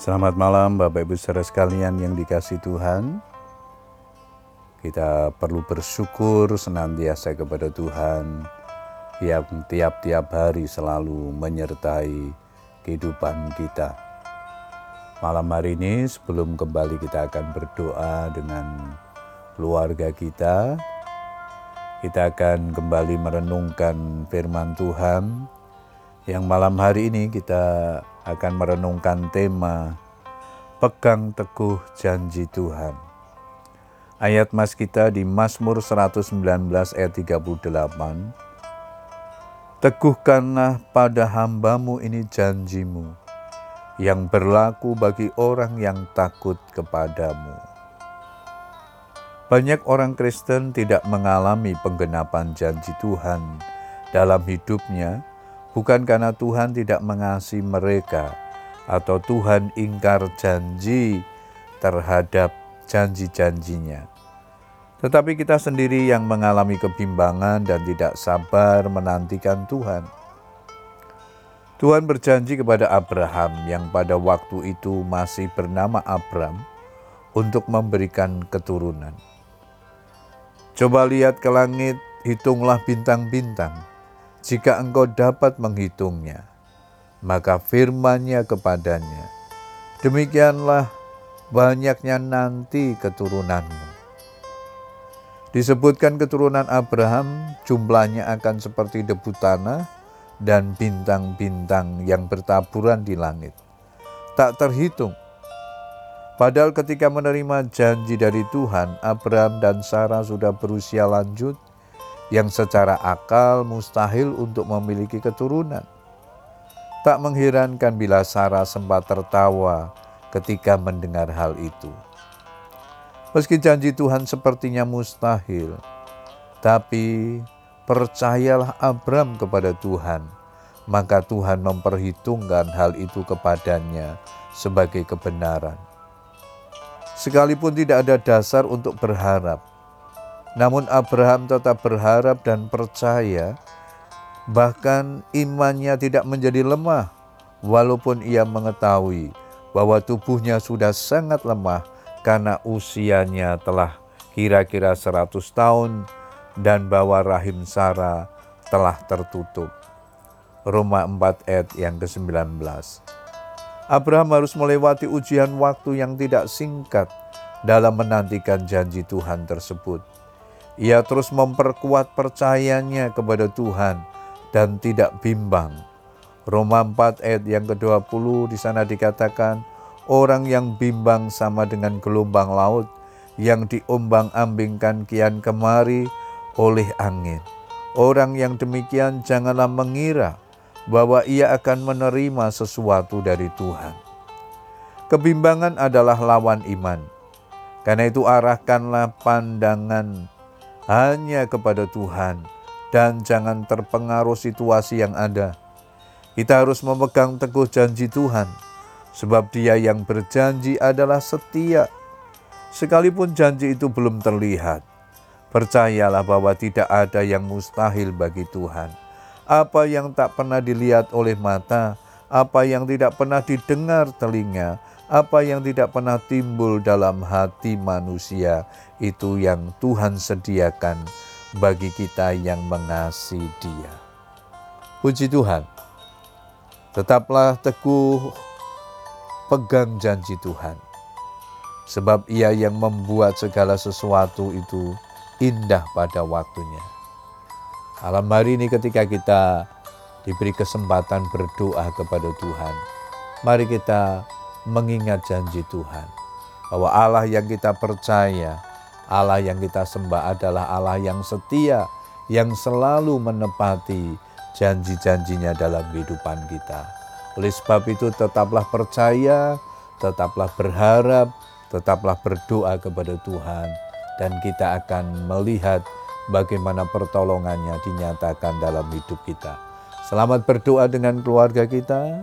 Selamat malam Bapak Ibu saudara sekalian yang dikasih Tuhan. Kita perlu bersyukur senantiasa kepada Tuhan yang tiap-tiap hari selalu menyertai kehidupan kita. Malam hari ini sebelum kembali kita akan berdoa dengan keluarga kita. Kita akan kembali merenungkan firman Tuhan yang malam hari ini kita akan merenungkan tema Pegang Teguh Janji Tuhan. Ayat mas kita di Mazmur 119 ayat 38. Teguhkanlah pada hambamu ini janjimu yang berlaku bagi orang yang takut kepadamu. Banyak orang Kristen tidak mengalami penggenapan janji Tuhan dalam hidupnya bukan karena Tuhan tidak mengasihi mereka atau Tuhan ingkar janji terhadap janji-janjinya. Tetapi kita sendiri yang mengalami kebimbangan dan tidak sabar menantikan Tuhan. Tuhan berjanji kepada Abraham yang pada waktu itu masih bernama Abram untuk memberikan keturunan. Coba lihat ke langit, hitunglah bintang-bintang jika engkau dapat menghitungnya, maka firmannya kepadanya, demikianlah banyaknya nanti keturunanmu. Disebutkan keturunan Abraham jumlahnya akan seperti debu tanah dan bintang-bintang yang bertaburan di langit. Tak terhitung. Padahal ketika menerima janji dari Tuhan, Abraham dan Sarah sudah berusia lanjut yang secara akal mustahil untuk memiliki keturunan. Tak mengherankan bila Sarah sempat tertawa ketika mendengar hal itu. Meski janji Tuhan sepertinya mustahil, tapi percayalah Abram kepada Tuhan, maka Tuhan memperhitungkan hal itu kepadanya sebagai kebenaran. Sekalipun tidak ada dasar untuk berharap, namun Abraham tetap berharap dan percaya, bahkan imannya tidak menjadi lemah, walaupun ia mengetahui bahwa tubuhnya sudah sangat lemah karena usianya telah kira-kira 100 tahun dan bahwa rahim Sarah telah tertutup. Roma 4 ayat yang ke-19. Abraham harus melewati ujian waktu yang tidak singkat dalam menantikan janji Tuhan tersebut. Ia terus memperkuat percayanya kepada Tuhan dan tidak bimbang. Roma 4 ayat yang ke-20 di sana dikatakan, orang yang bimbang sama dengan gelombang laut yang diombang-ambingkan kian kemari oleh angin. Orang yang demikian janganlah mengira bahwa ia akan menerima sesuatu dari Tuhan. Kebimbangan adalah lawan iman. Karena itu arahkanlah pandangan hanya kepada Tuhan dan jangan terpengaruh situasi yang ada. Kita harus memegang teguh janji Tuhan, sebab Dia yang berjanji adalah setia. Sekalipun janji itu belum terlihat, percayalah bahwa tidak ada yang mustahil bagi Tuhan. Apa yang tak pernah dilihat oleh mata, apa yang tidak pernah didengar telinga, apa yang tidak pernah timbul dalam hati manusia, itu yang Tuhan sediakan bagi kita yang mengasihi Dia. Puji Tuhan, tetaplah teguh pegang janji Tuhan, sebab Ia yang membuat segala sesuatu itu indah pada waktunya. Alam hari ini, ketika kita diberi kesempatan berdoa kepada Tuhan, mari kita mengingat janji Tuhan bahwa Allah yang kita percaya Allah yang kita sembah adalah Allah yang setia, yang selalu menepati janji-janjinya dalam kehidupan kita. Oleh sebab itu tetaplah percaya, tetaplah berharap, tetaplah berdoa kepada Tuhan, dan kita akan melihat bagaimana pertolongannya dinyatakan dalam hidup kita. Selamat berdoa dengan keluarga kita.